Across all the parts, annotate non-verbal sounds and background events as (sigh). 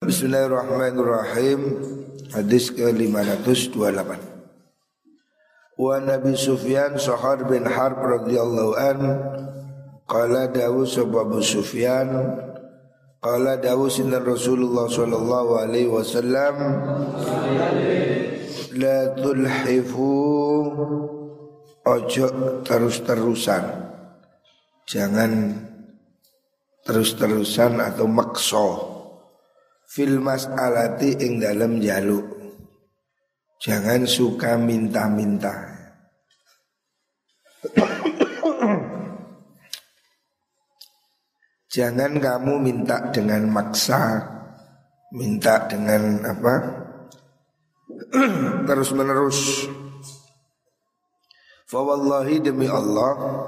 Bismillahirrahmanirrahim. Hadis ke-528 Wa Nabi Sufyan Sohar bin Harb radhiyallahu an Qala dawu sababu Sufyan Qala dawu sinan Rasulullah sallallahu alaihi wasallam La tulhifu Ojo terus-terusan. Jangan terus-terusan atau makso fil mas'alati ing dalam jaluk. Jangan suka minta-minta. Jangan kamu minta dengan maksa, minta dengan apa? (clears throat) terus menerus. Fawallahi demi Allah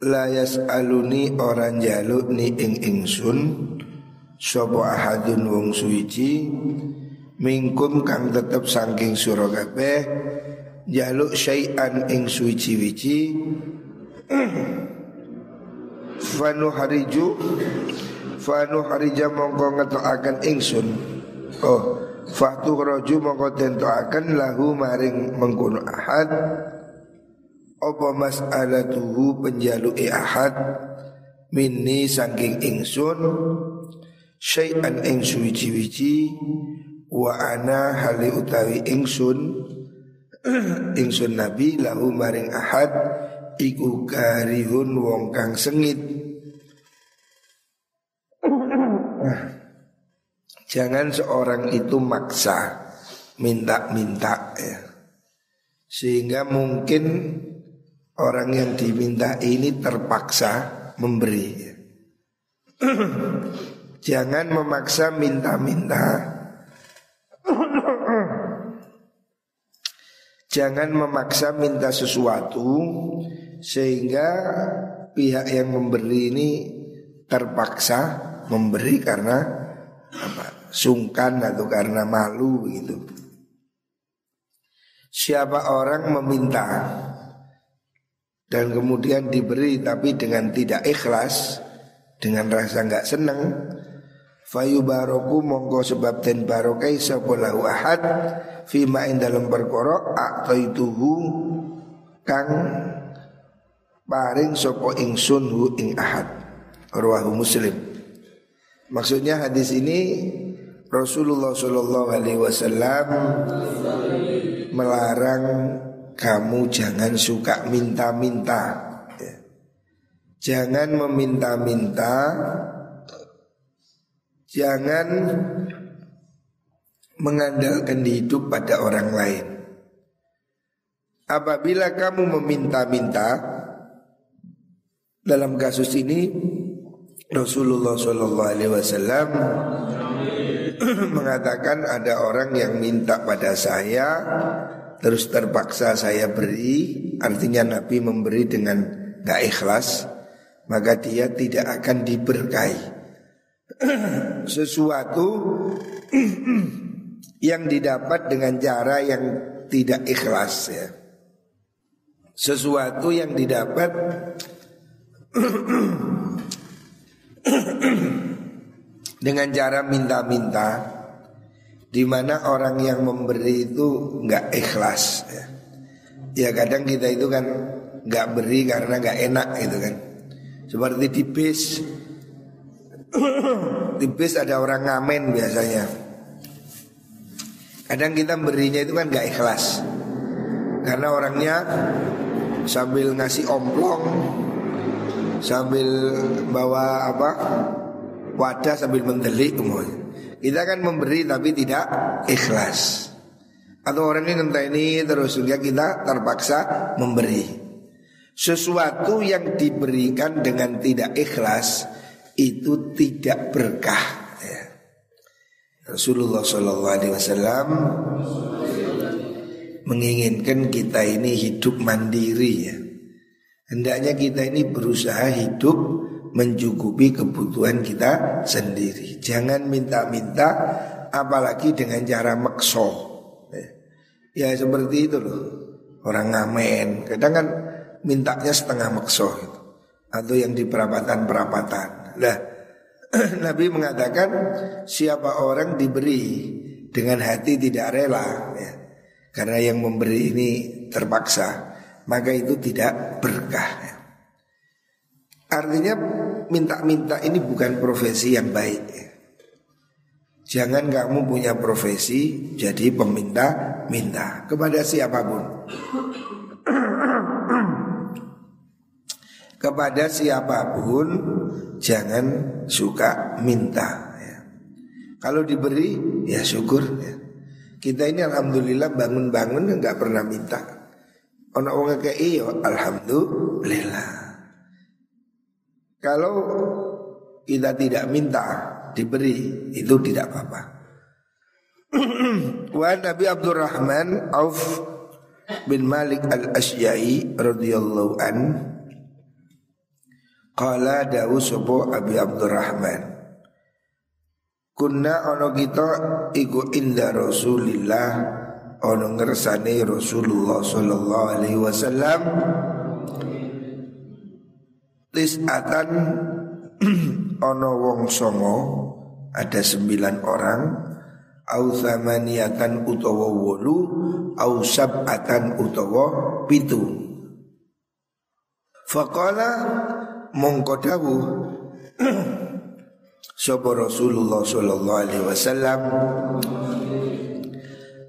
La yas'aluni orang jaluk ni ing ingsun Sopo ahadun wong suici Mingkum kang tetep sangking sura kabeh Jaluk syai'an ing suici wici (clears throat) Fanu hariju Fanu harija mongko ngetoakan ingsun. Oh Fatu roju mongko tentoakan lahu maring mengkono ahad. Apa mas'alatuhu penjalu'i ahad? Minni sangking ingsun syai'an ing suwiji-wiji wa ana hali utawi ingsun (clears throat) ingsun nabi lahu maring ahad iku karihun wong kang sengit (clears throat) jangan seorang itu maksa minta-minta ya sehingga mungkin orang yang diminta ini terpaksa memberi ya. (clears throat) Jangan memaksa minta-minta Jangan memaksa minta sesuatu Sehingga pihak yang memberi ini terpaksa memberi karena apa, sungkan atau karena malu gitu. Siapa orang meminta dan kemudian diberi tapi dengan tidak ikhlas, dengan rasa nggak senang, Fayu baroku mongko sebab ten barokai sapolahu ahad Fima in dalam perkara Aktaituhu Kang Paring sopo ingsun hu ing ahad. Ruahu muslim. Maksudnya hadis ini Rasulullah Shallallahu Alaihi Wasallam melarang kamu jangan suka minta-minta, ya. jangan meminta-minta Jangan mengandalkan hidup pada orang lain. Apabila kamu meminta-minta dalam kasus ini Rasulullah Shallallahu Alaihi Wasallam (clears throat) mengatakan ada orang yang minta pada saya terus terpaksa saya beri artinya Nabi memberi dengan gak ikhlas maka dia tidak akan diberkahi (clears throat) sesuatu (clears throat) yang didapat dengan cara yang tidak ikhlas ya. Sesuatu yang didapat (clears throat) dengan cara minta-minta di mana orang yang memberi itu nggak ikhlas ya. ya kadang kita itu kan nggak beri karena nggak enak gitu kan seperti di bis di bis ada orang ngamen biasanya. Kadang kita berinya itu kan gak ikhlas. Karena orangnya sambil ngasih omplong Sambil bawa apa Wadah sambil mendelik Kita kan memberi tapi tidak ikhlas. Atau orangnya ini terus sehingga kita terpaksa memberi. Sesuatu yang diberikan dengan tidak ikhlas itu tidak berkah. Ya. Rasulullah Shallallahu Alaihi Wasallam menginginkan kita ini hidup mandiri ya. Hendaknya kita ini berusaha hidup mencukupi kebutuhan kita sendiri. Jangan minta-minta apalagi dengan cara makso. Ya. ya seperti itu loh. Orang ngamen kadang kan mintanya setengah makso gitu. Atau yang di perapatan-perapatan lah (clears throat) Nabi mengatakan siapa orang diberi dengan hati tidak rela ya. Karena yang memberi ini terpaksa Maka itu tidak berkah ya. Artinya minta-minta ini bukan profesi yang baik ya. Jangan kamu punya profesi jadi peminta-minta kepada siapa pun. Kepada siapa pun jangan suka minta. Ya. Kalau diberi ya syukur. Ya. Kita ini alhamdulillah bangun-bangun nggak pernah minta. Ono wong kayak iyo alhamdulillah. Kalau kita tidak minta diberi itu tidak apa-apa. (clears throat) Wa Nabi Abdurrahman Auf bin Malik al-Asyai radhiyallahu an Qala dawu sopo Abi Abdurrahman. Kunna ono kita iku inda Rasulillah ono ngersane Rasulullah sallallahu alaihi wasallam. Tis'atan (clears throat) ono wong songo ada sembilan orang. Au thamaniatan utawa wolu au sab'atan utawa pitu. Faqala mongko dawuh. (clears throat) Sapa Rasulullah sallallahu alaihi wasallam?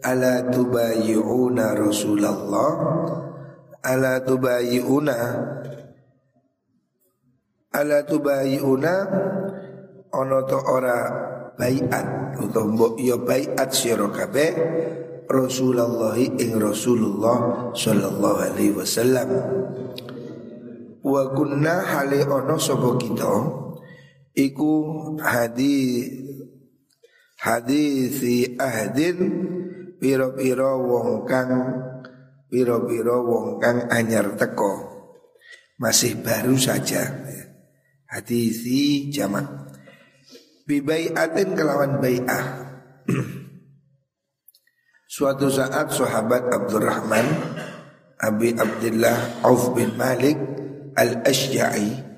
Ala tubayi'una Rasulullah? Ala tubayi'una ala tubayi'una ana to ora baiat utawa mbok ya baiat sira kabeh Rasulullah ing Rasulullah sallallahu alaihi wasallam wa kunna hale ono sapa kita. Iku hadis hadisi ahdin pira-pira wong kang pira-pira wong kang anyar teko. Masih baru saja. Hadisi jamak bibaiatin kelawan bai'ah. (clears throat) Suatu saat sahabat Abdurrahman Abi Abdullah Auf bin Malik Al-Ashja'i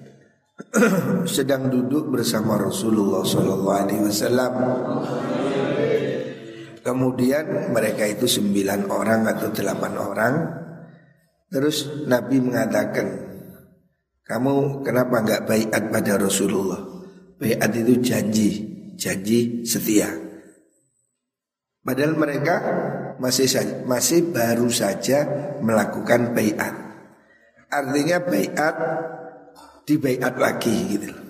(clears throat) sedang duduk bersama Rasulullah Sallallahu Alaihi Wasallam. Kemudian mereka itu sembilan orang atau delapan orang. Terus Nabi mengatakan, kamu kenapa nggak bayat pada Rasulullah? Bayat itu janji, janji setia. Padahal mereka masih masih baru saja melakukan bayat. Artinya bayat di bayat lagi gitu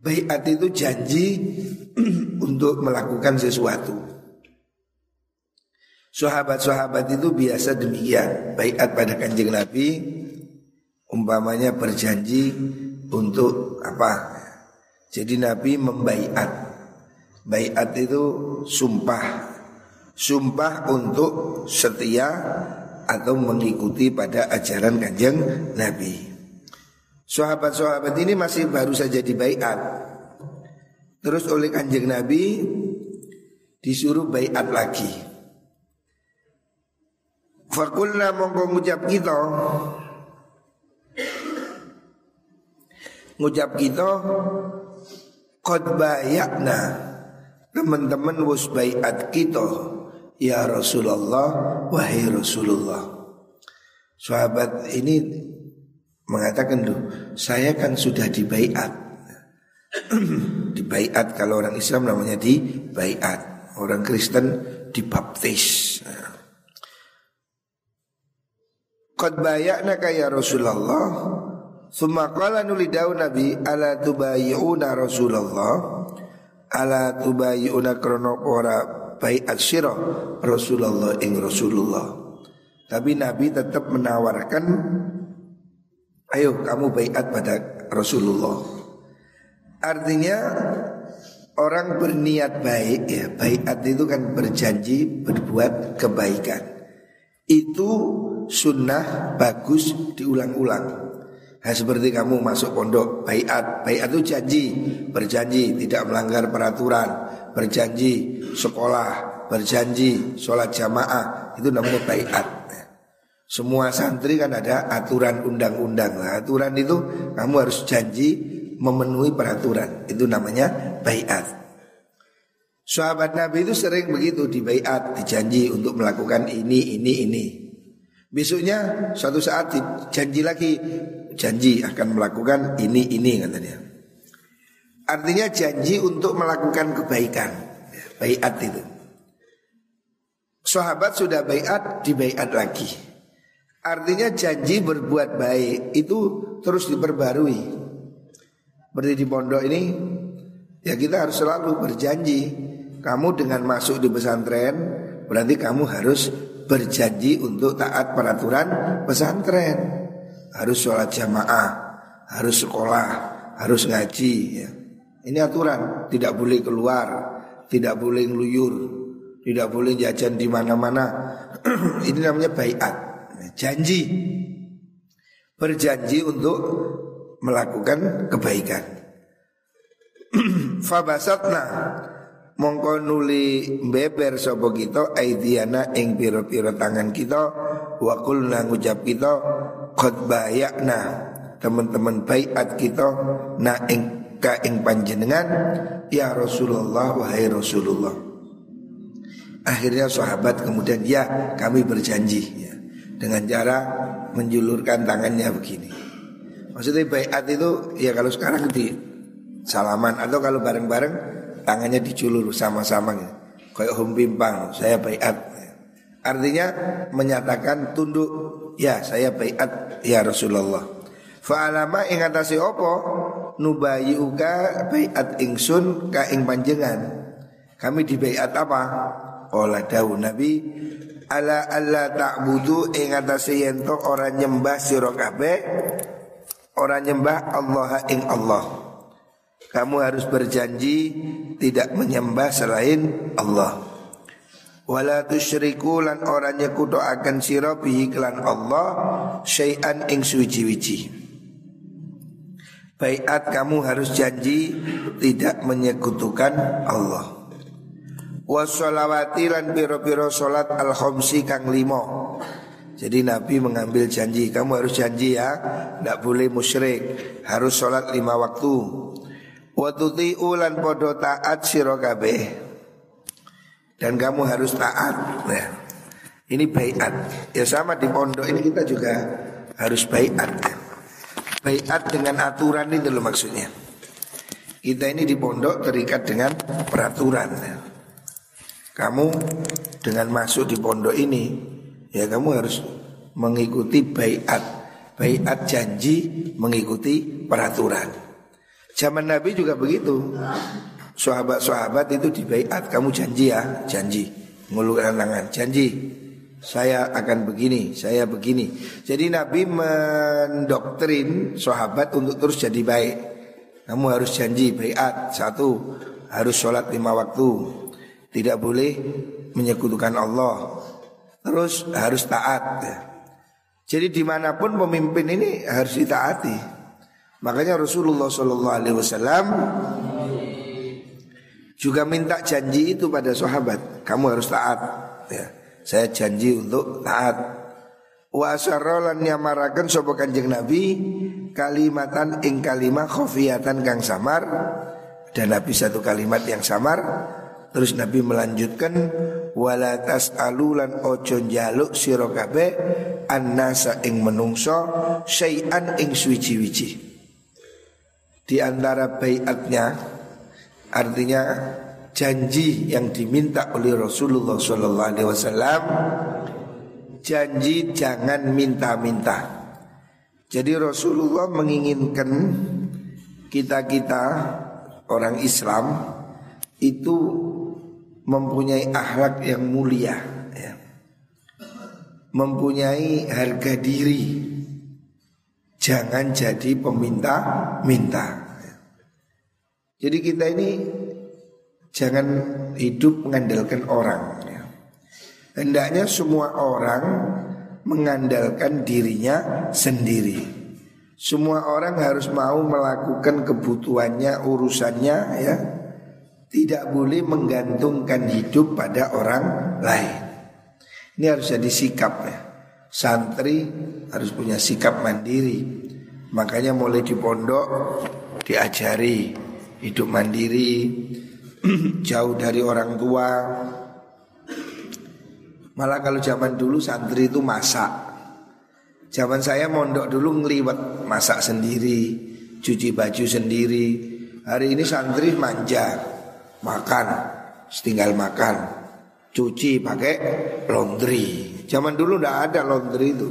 Bayat itu janji (clears throat) untuk melakukan sesuatu. Sahabat-sahabat itu biasa demikian. Bayat pada kanjeng Nabi umpamanya berjanji untuk apa? Jadi Nabi membaiat. Bayat itu sumpah. Sumpah untuk setia atau mengikuti pada ajaran kanjeng Nabi. Sahabat-sahabat ini masih baru saja dibaiat. Terus oleh kanjeng Nabi disuruh baiat lagi. Fakulna mongko ngucap kita Ngucap kita Qad bayakna Teman-teman wus baiat kita Ya Rasulullah, wahai Rasulullah. Sahabat ini mengatakan tuh, saya kan sudah dibaiat. (clears throat) dibaiat kalau orang Islam namanya dibaiat. Orang Kristen dibaptis. Qad bayakna ya Rasulullah Summa qala nulidau Nabi ala tubayi'una Rasulullah ala tubayi'una krono ora baiat sirah Rasulullah ing Rasulullah. Tapi Nabi tetap menawarkan ayo kamu baiat pada Rasulullah. Artinya orang berniat baik ya, baiat itu kan berjanji berbuat kebaikan. Itu sunnah bagus diulang-ulang. Nah, seperti kamu masuk pondok baiat, baiat itu janji, berjanji tidak melanggar peraturan, berjanji sekolah, berjanji sholat jamaah itu namanya baiat. Semua santri kan ada aturan undang-undang lah. Aturan itu kamu harus janji memenuhi peraturan. Itu namanya bayat. Sahabat Nabi itu sering begitu di bayat, dijanji untuk melakukan ini, ini, ini. Besoknya suatu saat janji lagi, janji akan melakukan ini, ini katanya. Artinya janji untuk melakukan kebaikan, bayat itu. Sahabat sudah bayat, bayat lagi. Artinya janji berbuat baik itu terus diperbarui. Berarti di pondok ini ya kita harus selalu berjanji kamu dengan masuk di pesantren berarti kamu harus berjanji untuk taat peraturan pesantren. Harus sholat jamaah, harus sekolah, harus ngaji ya. Ini aturan, tidak boleh keluar, tidak boleh ngeluyur, tidak boleh jajan di mana-mana. (clears throat) Ini namanya bayat, janji. Berjanji untuk melakukan kebaikan. (clears throat) Fabasatna. Mongko nuli beber sapa kita aidiana ing pira-pira tangan kita. Wa qulna ngucap kita qad bayakna. Teman-teman baiat kita na ing ka ing panjenengan ya Rasulullah wahai Rasulullah akhirnya sahabat kemudian ya kami berjanji ya dengan cara menjulurkan tangannya begini maksudnya baiat itu ya kalau sekarang di salaman atau kalau bareng-bareng tangannya diculur sama-sama gitu. Kayak hum pimpang, saya bayat. Artinya menyatakan tunduk, ya saya bayat ya Rasulullah. Fa'alama ing atase opo nubayiuka bayat ingsun ka ing panjengan. Kami di bayat apa? Olah daun Nabi ala alla ta'budu ing atase yento orang nyembah sira kabeh orang nyembah Allah ing Allah. Kamu harus berjanji tidak menyembah selain Allah. Wala tusyriku lan ora nyekuto akan bihi kelan Allah syai'an ing suci-wici. Baiat kamu harus janji tidak menyekutukan Allah. Wassalawati lan piro-piro salat al-khamsi kang limo. Jadi Nabi mengambil janji, kamu harus janji ya, tidak boleh musyrik, harus sholat lima waktu. Wa ulan podo taat sira Dan kamu harus taat. Nah, ini bayat. Ya sama di pondok ini kita juga harus bayat. Bayat dengan aturan itu loh maksudnya. Kita ini di pondok terikat dengan peraturan. Kamu dengan masuk di pondok ini, ya kamu harus mengikuti bayat. Bayat janji mengikuti peraturan. Zaman Nabi juga begitu. Sahabat-sahabat itu dibaiat, kamu janji ya, janji. Ngulurkan tangan, janji. Saya akan begini, saya begini. Jadi Nabi mendoktrin sahabat untuk terus jadi baik. Kamu harus janji baiat satu, harus sholat lima waktu, tidak boleh menyekutukan Allah. Terus harus taat. Jadi di mana pun pemimpin ini harus ditaati. Makanya Rasulullah Shallallahu Alaihi Wasallam juga minta janji itu pada sahabat. Kamu harus taat. Ya, saya janji untuk taat. Wa asarrolan nyamarakan sopo kanjeng Nabi kalimatan ing kalimah khofiyatan kang samar. Dan Nabi satu kalimat yang samar. Terus Nabi melanjutkan wala alulan ojo jaluk sira kabeh annasa ing menungso syai'an ing suci-wici di antara bayatnya artinya janji yang diminta oleh Rasulullah Sallallahu Alaihi Wasallam janji jangan minta-minta. Jadi Rasulullah menginginkan kita kita orang Islam itu mempunyai akhlak yang mulia, ya. mempunyai harga diri, jangan jadi peminta-minta. Jadi kita ini jangan hidup mengandalkan orang. Ya. Hendaknya semua orang mengandalkan dirinya sendiri. Semua orang harus mau melakukan kebutuhannya, urusannya ya. Tidak boleh menggantungkan hidup pada orang lain. Ini harus jadi sikap ya. Santri harus punya sikap mandiri. Makanya mulai di pondok diajari hidup mandiri, (clears throat) jauh dari orang tua. Malah kalau zaman dulu santri itu masak. Zaman saya mondok dulu ngeliwet masak sendiri, cuci baju sendiri. Hari ini santri manja, makan, tinggal makan, cuci pakai laundry. Zaman dulu ndak ada laundry itu.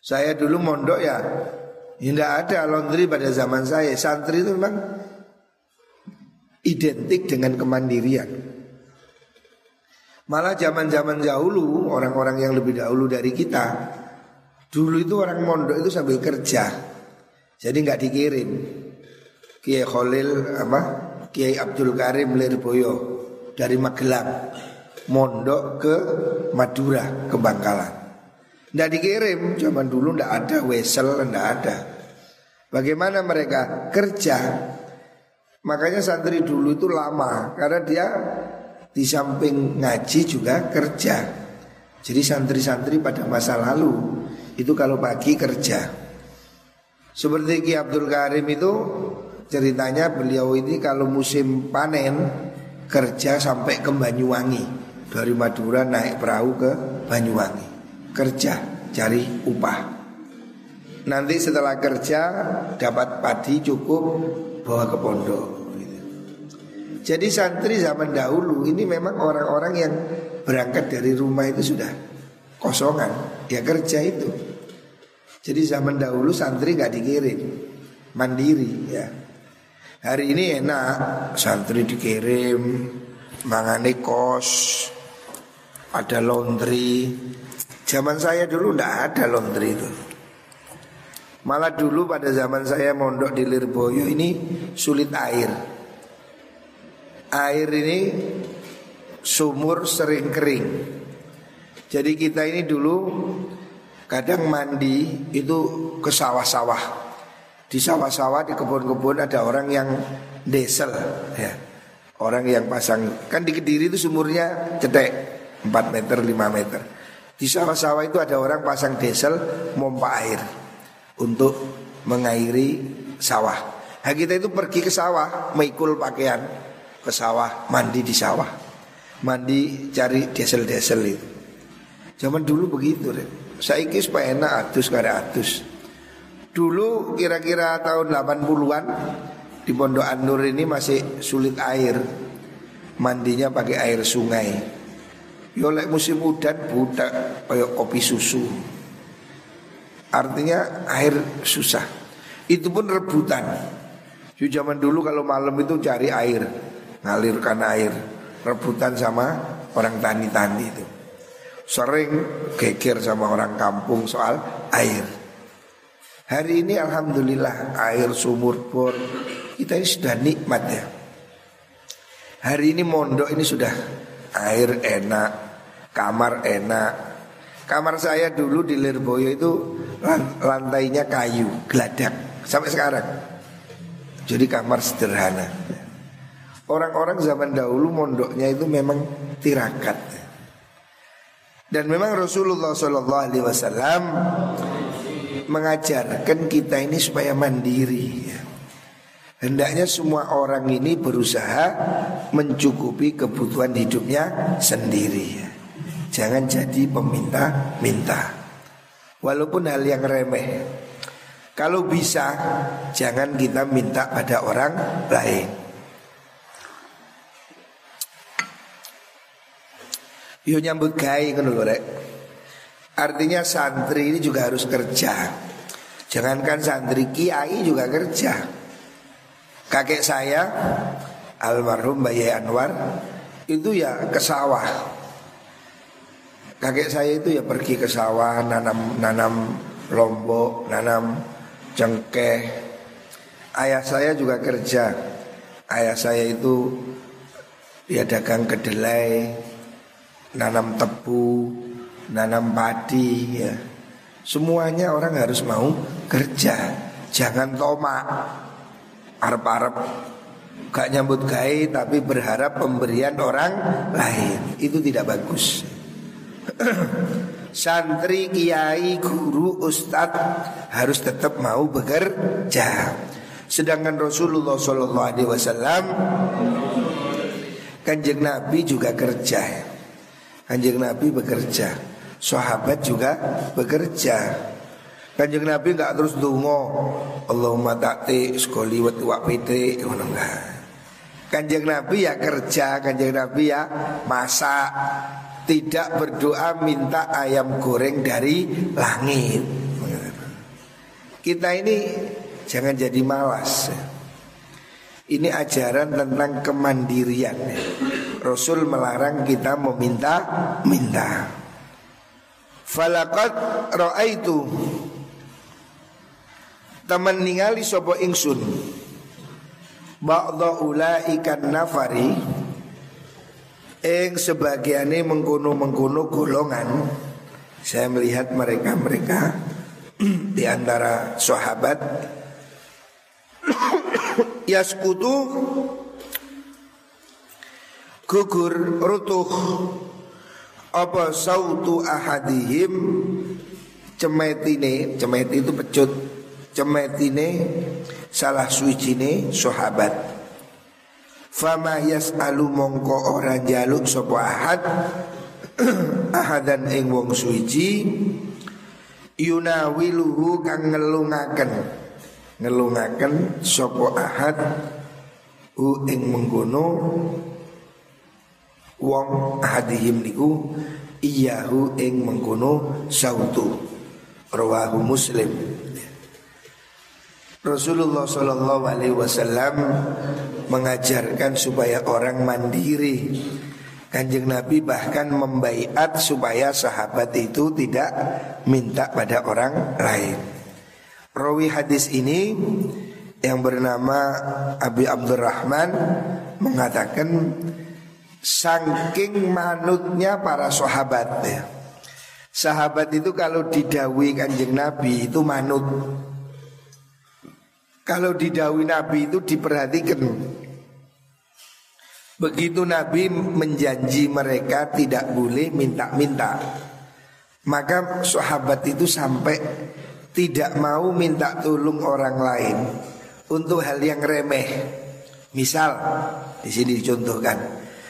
Saya dulu mondok ya, tidak ada laundry pada zaman saya. Santri itu memang identik dengan kemandirian. Malah zaman-zaman dahulu orang-orang yang lebih dahulu dari kita Dulu itu orang mondok itu sambil kerja. Jadi nggak dikirim. Kiai Khalil apa? Kiai Abdul Karim Lirboyo dari Magelang mondok ke Madura ke Bangkalan. Nggak dikirim, zaman dulu nggak ada wesel, nggak ada. Bagaimana mereka kerja? Makanya santri dulu itu lama karena dia di samping ngaji juga kerja. Jadi santri-santri pada masa lalu itu kalau pagi kerja. Seperti Ki Abdul Karim itu ceritanya beliau ini kalau musim panen kerja sampai ke Banyuwangi dari Madura naik perahu ke Banyuwangi kerja cari upah. Nanti setelah kerja dapat padi cukup bawa ke pondok. Jadi santri zaman dahulu ini memang orang-orang yang berangkat dari rumah itu sudah kosongan, ya kerja itu. Jadi zaman dahulu santri nggak dikirim, mandiri ya. Hari ini enak, santri dikirim, mangane kos, ada laundry. Zaman saya dulu ndak ada laundry itu. Malah dulu pada zaman saya mondok di Lirboyo ini sulit air. Air ini sumur sering kering. Jadi kita ini dulu Kadang mandi itu ke sawah-sawah. Di sawah-sawah di kebun-kebun ada orang yang desel ya. Orang yang pasang kan di Kediri itu sumurnya cetek 4 meter 5 meter. Di sawah-sawah itu ada orang pasang desel mompa air untuk mengairi sawah. Nah kita itu pergi ke sawah, mengikul pakaian ke sawah, mandi di sawah. Mandi cari desel-desel itu. Zaman dulu begitu, deh. Saiki supaya enak atus kada atus. Dulu kira-kira tahun 80-an di Pondok An-Nur ini masih sulit air. Mandinya pakai air sungai. Yo lek musim udan budak kayak kopi susu. Artinya air susah. Itu pun rebutan. Di zaman dulu kalau malam itu cari air, ngalirkan air, rebutan sama orang tani-tani itu sering geger sama orang kampung soal air. Hari ini alhamdulillah air sumur bor kita ini sudah nikmat ya. Hari ini mondok ini sudah air enak, kamar enak. Kamar saya dulu di Lirboyo itu lantainya kayu, geladak sampai sekarang. Jadi kamar sederhana. Orang-orang zaman dahulu mondoknya itu memang tirakat. Dan memang Rasulullah Wasallam mengajarkan kita ini supaya mandiri. Hendaknya semua orang ini berusaha mencukupi kebutuhan hidupnya sendiri. Jangan jadi peminta-minta. Walaupun hal yang remeh. Kalau bisa jangan kita minta pada orang lain. Yo nyambut gai. Artinya santri ini juga harus kerja. Jangankan santri kiai juga kerja. Kakek saya almarhum Bayi Anwar itu ya ke sawah. Kakek saya itu ya pergi ke sawah nanam nanam lombok, nanam cengkeh. Ayah saya juga kerja. Ayah saya itu ya dagang kedelai, nanam tebu, nanam padi ya. Semuanya orang harus mau kerja. Jangan tomak. Arep-arep gak nyambut gai tapi berharap pemberian orang lain. Itu tidak bagus. (clears throat) Santri, kiai, guru, ustadz harus tetap mau bekerja. Sedangkan Rasulullah Shallallahu Alaihi Wasallam kanjeng Nabi juga kerja. Kanjeng Nabi bekerja, sahabat juga bekerja. Kanjeng Nabi nggak terus dungo Allahumma ta'ti sekali wa pite enggak. Kanjeng Nabi ya kerja, kanjeng Nabi ya masak, tidak berdoa minta ayam goreng dari langit. Kita ini Jangan jadi malas. Ini ajaran tentang kemandirian. Rasul melarang kita meminta Minta. Falakat itu Teman ningali sopo ingsun? Ba'da ikan nafari Eng sebagiannya mengkuno-mengkuno golongan Saya melihat mereka-mereka (clears throat) Di antara sahabat (clears throat) Yaskutu gugur rutuh apa sautu ahadihim cemetine cemeti itu pecut cemetine salah suicine sahabat fama yas'alu mongko ora jaluk sapa ahad. (clears throat) Ahadan ing wong suci. Yunawiluhu kang ngelungaken. Ngelungaken sopo ahad. U ing mengkono. Wong ahadihim niku iyahu ing mengkono sautu. Rawahu muslim Rasulullah Shallallahu Alaihi Wasallam mengajarkan supaya orang mandiri. Kanjeng Nabi bahkan membaiat supaya sahabat itu tidak minta pada orang lain. Rawi hadis ini yang bernama Abi Abdurrahman mengatakan saking manutnya para sahabat ya. Sahabat itu kalau didawi kanjeng Nabi itu manut Kalau didawi Nabi itu diperhatikan. Begitu Nabi menjanji mereka tidak boleh minta-minta. Maka sahabat itu sampai tidak mau minta tolong orang lain untuk hal yang remeh. Misal di sini dicontohkan,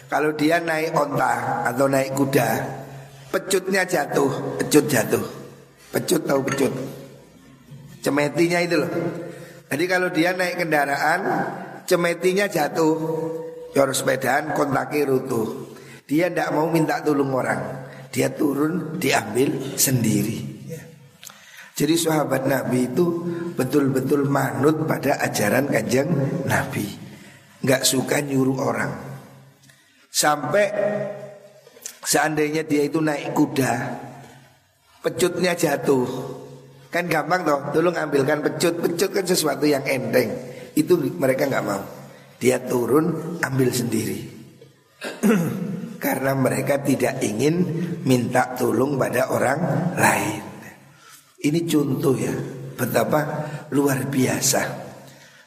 kalau dia naik onta atau naik kuda, pecutnya jatuh, pecut jatuh, pecut tahu pecut, cemetinya itu loh. Jadi kalau dia naik kendaraan, cemetinya jatuh, jor sepedaan kontaki rutuh. Dia tidak mau minta tolong orang, dia turun diambil sendiri. Jadi sahabat Nabi itu betul-betul manut pada ajaran kanjeng Nabi. Nggak suka nyuruh orang. Sampai seandainya dia itu naik kuda, pecutnya jatuh. Kan gampang toh, tolong ambilkan pecut. Pecut kan sesuatu yang enteng. Itu mereka nggak mau. Dia turun ambil sendiri. (clears throat) Karena mereka tidak ingin minta tolong pada orang lain. Ini contoh ya Betapa luar biasa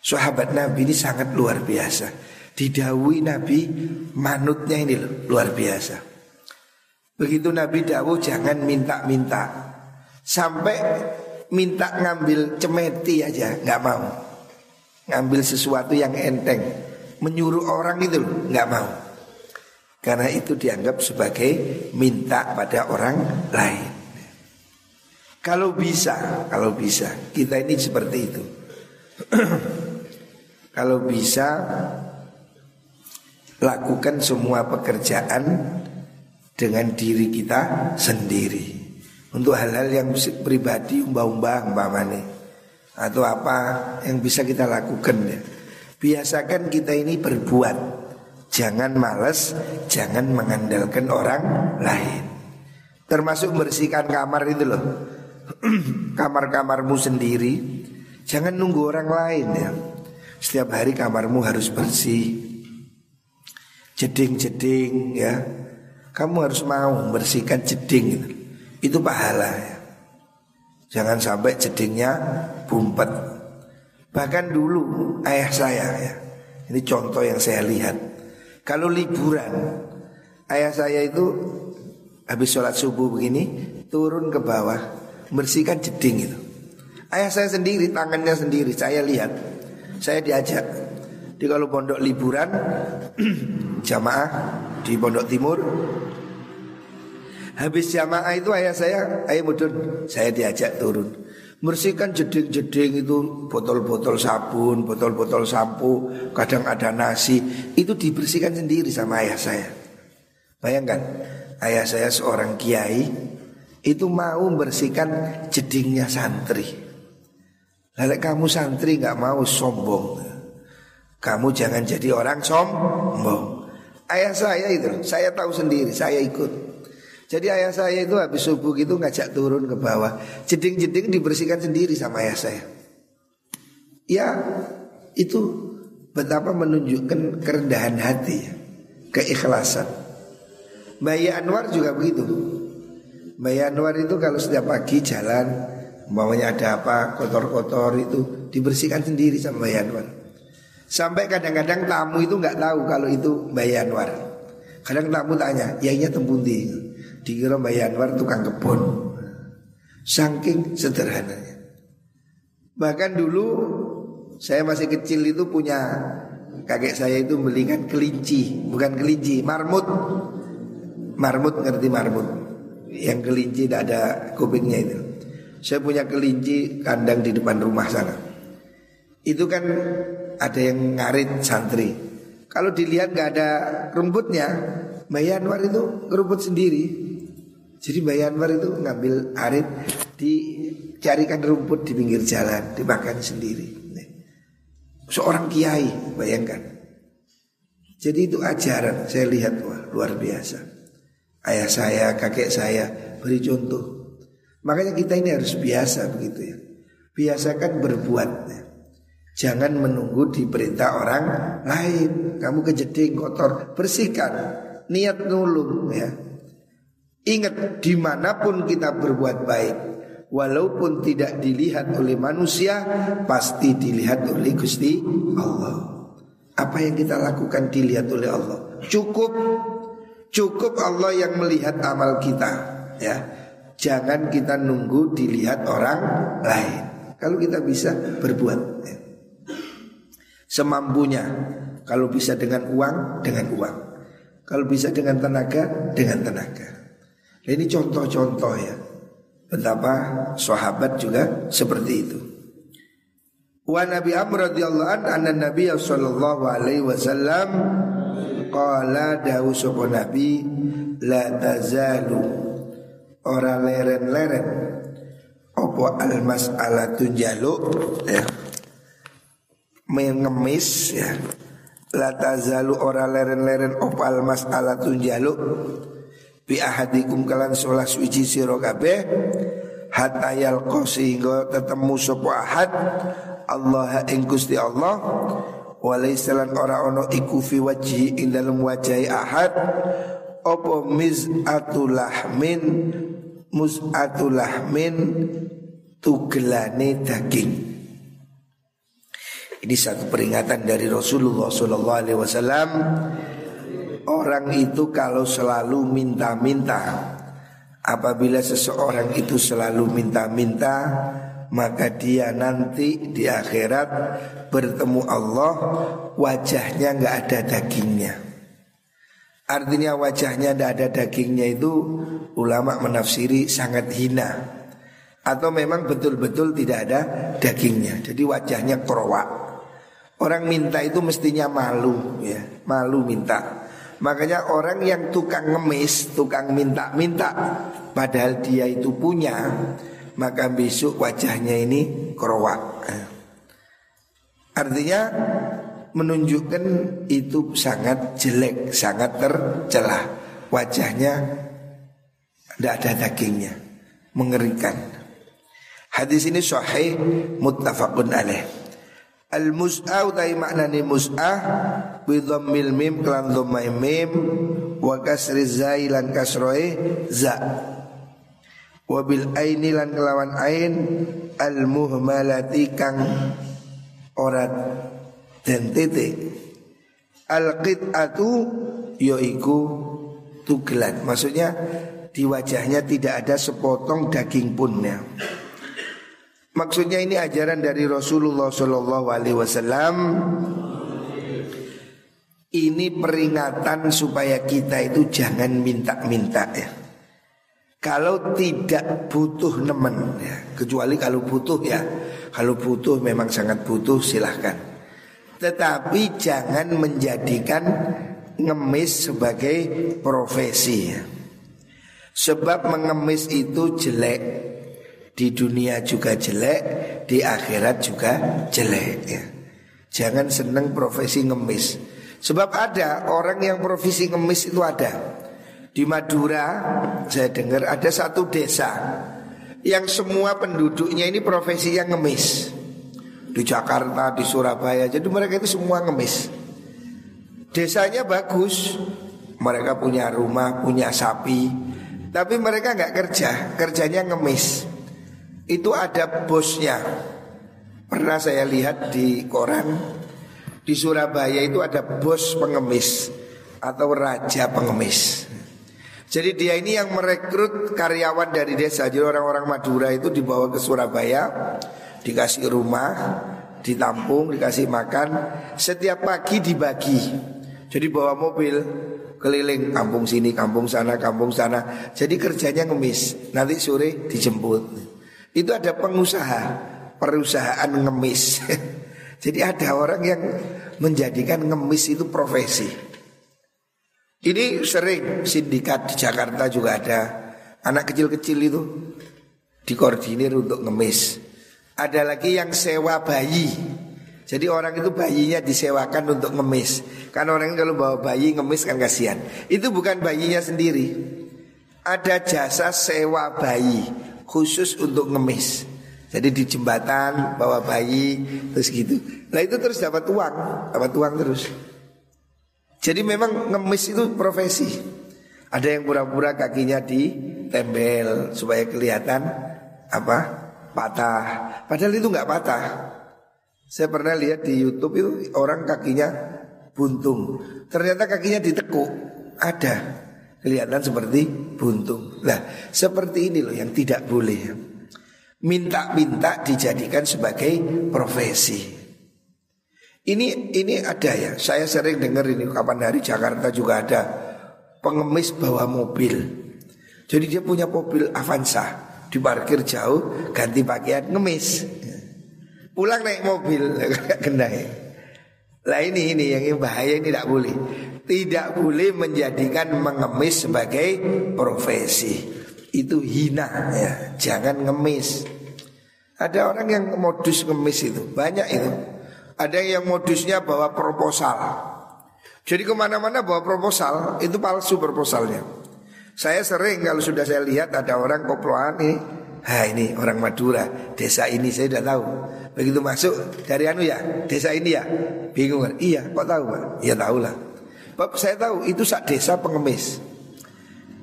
Sahabat Nabi ini sangat luar biasa Didawi Nabi Manutnya ini luar biasa Begitu Nabi dawuh jangan minta-minta Sampai minta ngambil cemeti aja nggak mau Ngambil sesuatu yang enteng Menyuruh orang itu nggak mau Karena itu dianggap sebagai minta pada orang lain kalau bisa, kalau bisa, kita ini seperti itu. (clears throat) kalau bisa lakukan semua pekerjaan dengan diri kita sendiri. Untuk hal-hal yang pribadi umbah-umbah umpamane atau apa yang bisa kita lakukan ya. Biasakan kita ini berbuat. Jangan males, jangan mengandalkan orang lain. Termasuk bersihkan kamar itu loh. (clears throat) kamar-kamarmu sendiri Jangan nunggu orang lain ya Setiap hari kamarmu harus bersih Jeding-jeding ya Kamu harus mau bersihkan jeding itu, itu pahala ya Jangan sampai jedingnya bumpet Bahkan dulu ayah saya ya Ini contoh yang saya lihat Kalau liburan Ayah saya itu habis sholat subuh begini Turun ke bawah bersihkan jeding itu. Ayah saya sendiri, tangannya sendiri, saya lihat. saya diajak. Di kalau pondok liburan (clears throat) jamaah di pondok timur Habis jamaah itu ayah saya, ayah mudun, saya diajak turun. Bersihkan jeding-jeding itu botol-botol sabun, botol-botol sampo, kadang ada nasi, itu dibersihkan sendiri sama ayah saya. Bayangkan, ayah saya seorang kiai itu mau bersihkan jedingnya santri. Lalu kamu santri nggak mau sombong, kamu jangan jadi orang sombong. Ayah saya itu, saya tahu sendiri, saya ikut. Jadi ayah saya itu habis subuh gitu ngajak turun ke bawah. Jeding-jeding dibersihkan sendiri sama ayah saya. Ya itu betapa menunjukkan kerendahan hati, keikhlasan. Mbak Anwar juga begitu. Mbak Anwar itu kalau setiap pagi jalan, umpamanya ada apa kotor-kotor itu dibersihkan sendiri sama Mbak Anwar. Sampai kadang-kadang tamu itu nggak tahu kalau itu Mbak Anwar. Kadang tamu tanya, ya iya tempundi. Dikira Mbak Yanwar tukang kebun. Saking sederhananya. Bahkan dulu Saya masih kecil itu punya Kakek saya itu belikan kelinci Bukan kelinci, marmut. Marmut ngerti marmut? Yang kelinci tidak ada kupingnya itu. Saya punya kelinci kandang di depan rumah sana. Itu kan ada yang ngarit santri. Kalau dilihat gak ada rumputnya Mbak Yanwar itu ngerumput sendiri jadi Mbak Yanwar itu ngambil arit Dicarikan rumput di pinggir jalan Dimakan sendiri. Seorang kiai bayangkan. Jadi itu ajaran Saya lihat wah luar biasa. Ayah saya, kakek saya Beri contoh. Makanya kita ini harus biasa begitu ya. Biasakan berbuat ya. Jangan menunggu diperintah orang lain. Kamu kejeding kotor Bersihkan. Niat nulung ya Ingat di mana pun kita berbuat baik Walaupun tidak dilihat oleh manusia Pasti dilihat oleh Gusti Allah. Apa yang kita lakukan dilihat oleh Allah? Cukup. Cukup Allah yang melihat amal kita Ya. Jangan kita nunggu dilihat orang lain. Kalau kita bisa berbuat ya. Semampunya Kalau bisa dengan uang Dengan uang. Kalau bisa dengan tenaga Dengan tenaga ini contoh-contoh ya. Betapa sahabat juga seperti itu. Wa Nabi Amr radhiyallahu an anna Nabi sallallahu alaihi wasallam qala dawu sapa Nabi la tazalu. Ora leren-leren. Opo al mas'alatu jaluk? Ya. Mengemis ya. La tazalu ora leren-leren. Opo al mas'alatu jaluk bi ahadikum kalan sholat suci sira kabeh. Hatta yalqa sehingga ketemu sapa ahad Allah ing Gusti Allah. Walaisalan ora ono iku fi wajhi ing dalem wajahi ahad. Apa miz'atul lahmin muz'atul tugelane daging. Ini satu peringatan dari Rasulullah Sallallahu Alaihi Wasallam Orang itu kalau selalu minta-minta Apabila seseorang itu selalu minta-minta Maka dia nanti di akhirat bertemu Allah Wajahnya nggak ada dagingnya. Artinya wajahnya tidak ada dagingnya itu Ulama menafsiri sangat hina. Atau memang betul-betul tidak ada dagingnya Jadi wajahnya kerowak Orang minta itu mestinya malu ya Malu minta Makanya orang yang tukang ngemis, tukang minta-minta Padahal dia itu punya Maka besok wajahnya ini kerowak Artinya menunjukkan itu sangat jelek, sangat tercelah. Wajahnya tidak ada dagingnya Mengerikan. Hadis ini sahih muttafaqun alaih Al mus'ah utai maknani mus'ah bi dhammil mim kelan dhammai mim wa kasri zai lan kasroe za. Wa bil aini lan kelawan ain al muhmalati kang orat dan titik al qit'atu yaiku tugelan. Maksudnya di wajahnya tidak ada sepotong daging pun ya Maksudnya ini ajaran dari Rasulullah Shallallahu Alaihi Wasallam. Ini peringatan supaya kita itu jangan minta-minta ya. Kalau tidak butuh nemen ya, kecuali kalau butuh ya. Kalau butuh memang sangat butuh silahkan. Tetapi jangan menjadikan ngemis sebagai profesi ya. Sebab mengemis itu jelek di dunia juga jelek, di akhirat juga jelek ya. Jangan seneng profesi ngemis. Sebab ada orang yang profesi ngemis itu ada. Di Madura saya dengar ada satu desa yang semua penduduknya ini profesi yang ngemis. Di Jakarta, di Surabaya, jadi mereka itu semua ngemis. Desanya bagus, mereka punya rumah, punya sapi, tapi mereka nggak kerja, kerjanya ngemis itu ada bosnya. Pernah saya lihat di koran di Surabaya itu ada bos pengemis atau raja pengemis. Jadi dia ini yang merekrut karyawan dari desa. Jadi orang-orang Madura itu dibawa ke Surabaya, dikasih rumah, ditampung, dikasih makan. Setiap pagi dibagi. Jadi bawa mobil keliling kampung sini, kampung sana, kampung sana. Jadi kerjanya ngemis. Nanti sore dijemput. Itu ada pengusaha perusahaan ngemis. (laughs) Jadi ada orang yang menjadikan ngemis itu profesi. Ini sering sindikat di Jakarta juga ada anak kecil-kecil itu dikoordinir untuk ngemis. Ada lagi yang sewa bayi. Jadi orang itu bayinya disewakan untuk ngemis. Karena orang kalau bawa bayi ngemis kan kasihan. Itu bukan bayinya sendiri. Ada jasa sewa bayi khusus untuk ngemis. Jadi di jembatan bawa bayi terus gitu. Nah itu terus dapat uang, dapat uang terus. Jadi memang ngemis itu profesi. Ada yang pura-pura kakinya ditembel supaya kelihatan apa patah. Padahal itu nggak patah. Saya pernah lihat di YouTube itu orang kakinya buntung. Ternyata kakinya ditekuk. Ada kelihatan seperti buntung. Nah, seperti ini loh yang tidak boleh. Minta-minta dijadikan sebagai profesi. Ini ini ada ya. Saya sering dengar ini kapan hari Jakarta juga ada pengemis bawa mobil. Jadi dia punya mobil Avanza, diparkir jauh, ganti pakaian ngemis. Pulang naik mobil, (laughs) kena Lah ini ini yang bahaya ini tidak boleh tidak boleh menjadikan mengemis sebagai profesi. Itu hina ya, jangan ngemis. Ada orang yang modus ngemis itu, banyak itu. Ada yang modusnya bawa proposal. Jadi ke mana-mana bawa proposal, itu palsu proposalnya. Saya sering kalau sudah saya lihat ada orang koploan ini, ha ini orang Madura, desa ini saya sudah tahu. Begitu masuk dari anu ya, desa ini ya, bingung kan? Iya, kok tahu pak? Iya tahu lah. Bapak saya tahu itu sak desa pengemis.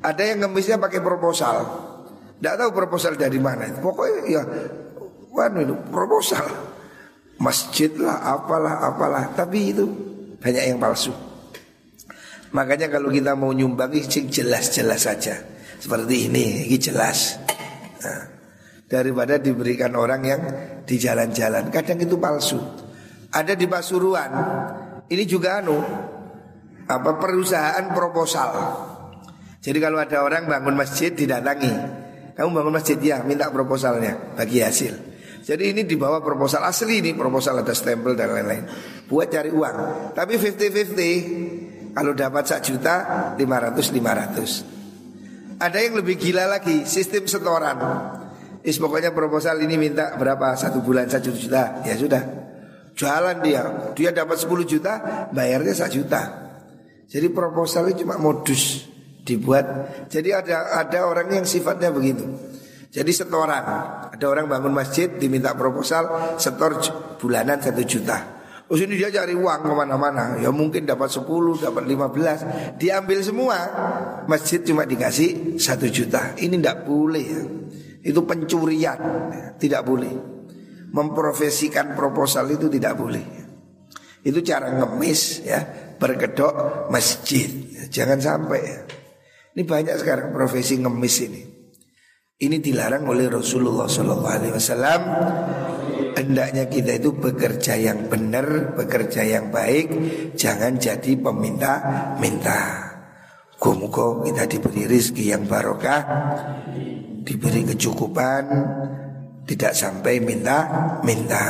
Ada yang ngemisnya pakai proposal. Tidak tahu proposal dari mana. Pokoknya ya, wanu itu proposal. Masjid lah, apalah, apalah. Tapi itu banyak yang palsu. Makanya kalau kita mau nyumbang jelas-jelas saja. Seperti ini, ini jelas. Nah, daripada diberikan orang yang di jalan-jalan. Kadang itu palsu. Ada di Pasuruan. Ini juga anu apa perusahaan proposal. Jadi kalau ada orang bangun masjid didatangi, kamu bangun masjid ya minta proposalnya bagi hasil. Jadi ini dibawa proposal asli ini proposal ada stempel dan lain-lain buat cari uang. Tapi 50-50 kalau dapat sak juta 500 500. Ada yang lebih gila lagi sistem setoran. Is pokoknya proposal ini minta berapa satu bulan satu juta ya sudah jualan dia dia dapat 10 juta bayarnya satu juta jadi proposal itu cuma modus dibuat. Jadi ada ada orang yang sifatnya begitu. Jadi setoran. Ada orang bangun masjid diminta proposal setor bulanan satu juta. Oh sini dia cari uang ke mana-mana. Ya mungkin dapat 10, dapat 15 Diambil semua. Masjid cuma dikasih satu juta. Ini tidak boleh ya. Itu pencurian. Tidak boleh. Memprofesikan proposal itu tidak boleh. Itu cara ngemis ya berkedok masjid. Jangan sampai ya. Ini banyak sekarang profesi ngemis ini. Ini dilarang oleh Rasulullah SAW. Hendaknya kita itu bekerja yang benar, bekerja yang baik, jangan jadi peminta-minta. Muka kita diberi rizki yang barokah, diberi kecukupan, tidak sampai minta-minta.